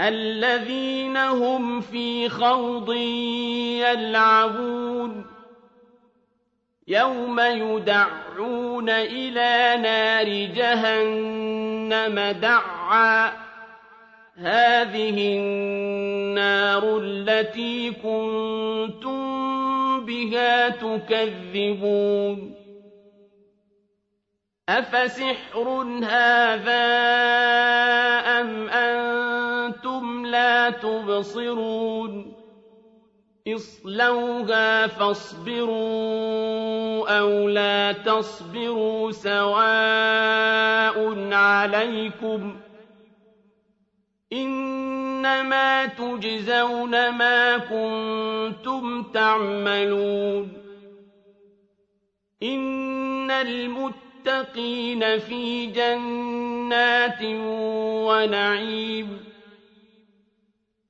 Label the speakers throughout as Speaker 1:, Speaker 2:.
Speaker 1: الذين هم في خوض يلعبون. يوم يدعون إلى نار جهنم دعا. هذه النار التي كنتم بها تكذبون. أفسحر هذا أم أنتم لا تبصرون اصْلَوْهَا فَاصْبِرُوا أَوْ لَا تَصْبِرُوا سَوَاءٌ عَلَيْكُمْ ۖ إِنَّمَا تُجْزَوْنَ مَا كُنتُمْ تَعْمَلُونَ إِنَّ الْمُتَّقِينَ فِي جَنَّاتٍ وَنَعِيمٍ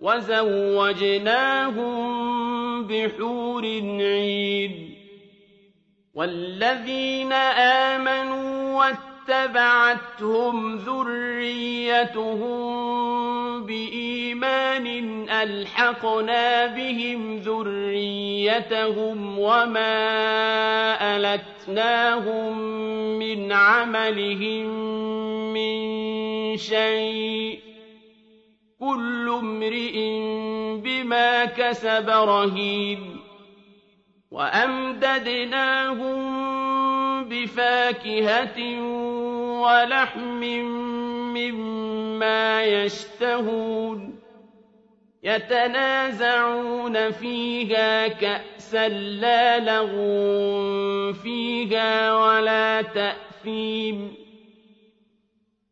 Speaker 1: وزوجناهم بحور عين والذين آمنوا واتبعتهم ذريتهم بإيمان ألحقنا بهم ذريتهم وما ألتناهم من عملهم من شيء. كل امرئ بما كسب رهين وأمددناهم بفاكهة ولحم مما يشتهون يتنازعون فيها كأسا لا لغو فيها ولا تأثيم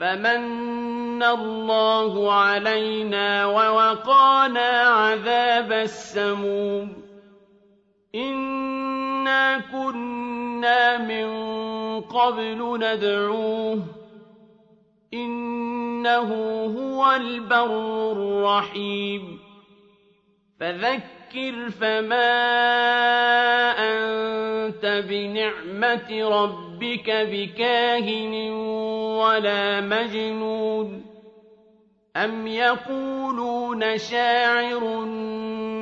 Speaker 1: فمن الله علينا ووقانا عذاب السموم. إنا كنا من قبل ندعوه. إنه هو البر الرحيم. فذكر فما أنت بنعمة ربك ربك بكاهن ولا مجنون أم يقولون شاعر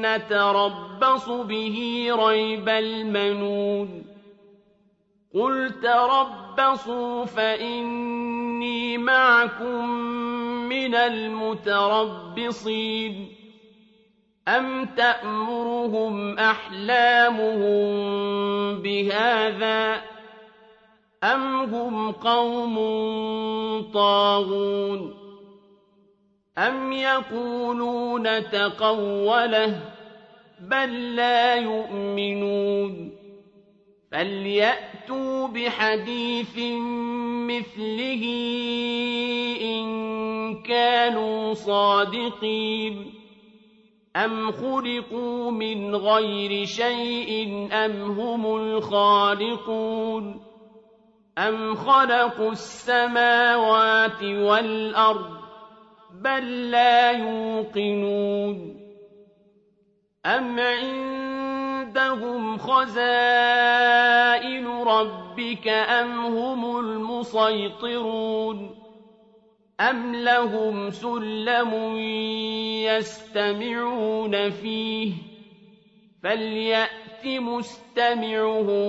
Speaker 1: نتربص به ريب المنون قل تربصوا فإني معكم من المتربصين أم تأمرهم أحلامهم بهذا ۖ أَمْ هُمْ قَوْمٌ طَاغُونَ أَمْ يَقُولُونَ تَقَوَّلَهُ بَل لَّا يُؤْمِنُونَ فَلْيَأْتُوا بِحَدِيثٍ مِّثْلِهِ إِن كَانُوا صَادِقِينَ أَمْ خُلِقُوا مِنْ غَيْرِ شَيْءٍ أَمْ هُمُ الْخَالِقُونَ أَمْ خَلَقُوا السَّمَاوَاتِ وَالْأَرْضَ بَل لَّا يُوقِنُونَ أَمْ عِندَهُمْ خَزَائِنُ رَبِّكَ أَمْ هُمُ الْمُصَيْطِرُونَ أَمْ لَهُمْ سُلَّمٌ يَسْتَمِعُونَ فِيهِ فَلْيَأْتِ مُسْتَمِعُهُم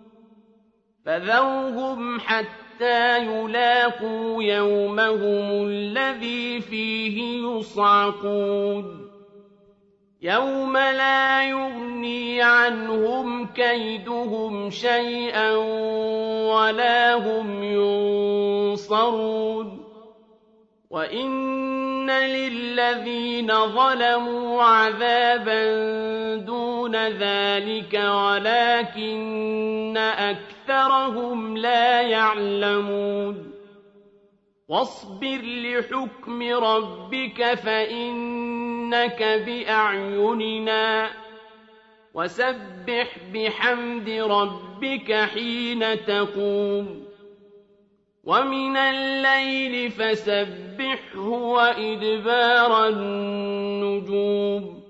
Speaker 1: فَذَرْهُمْ حَتَّىٰ يُلَاقُوا يَوْمَهُمُ الَّذِي فِيهِ يُصْعَقُونَ. يَوْمَ لَا يُغْنِي عَنْهُمْ كَيْدُهُمْ شَيْئًا وَلَا هُمْ يُنصَرُونَ. وَإِنَّ لِلَّذِينَ ظَلَمُوا عَذَابًا دُونَ ذَٰلِكَ وَلَٰكِنَّ أَكْثَرَهُمْ لَا يَعْلَمُونَ. وَاصْبِرْ لِحُكْمِ رَبِّكَ فَإِنَّكَ بِأَعْيُنِنَا. وَسَبِّحْ بِحَمْدِ رَبِّكَ حِينَ تَقُومُ. وَمِنَ اللَّيْلِ فَسَبِّحْهُ وَإِدْبَارَ النُّجُومِ.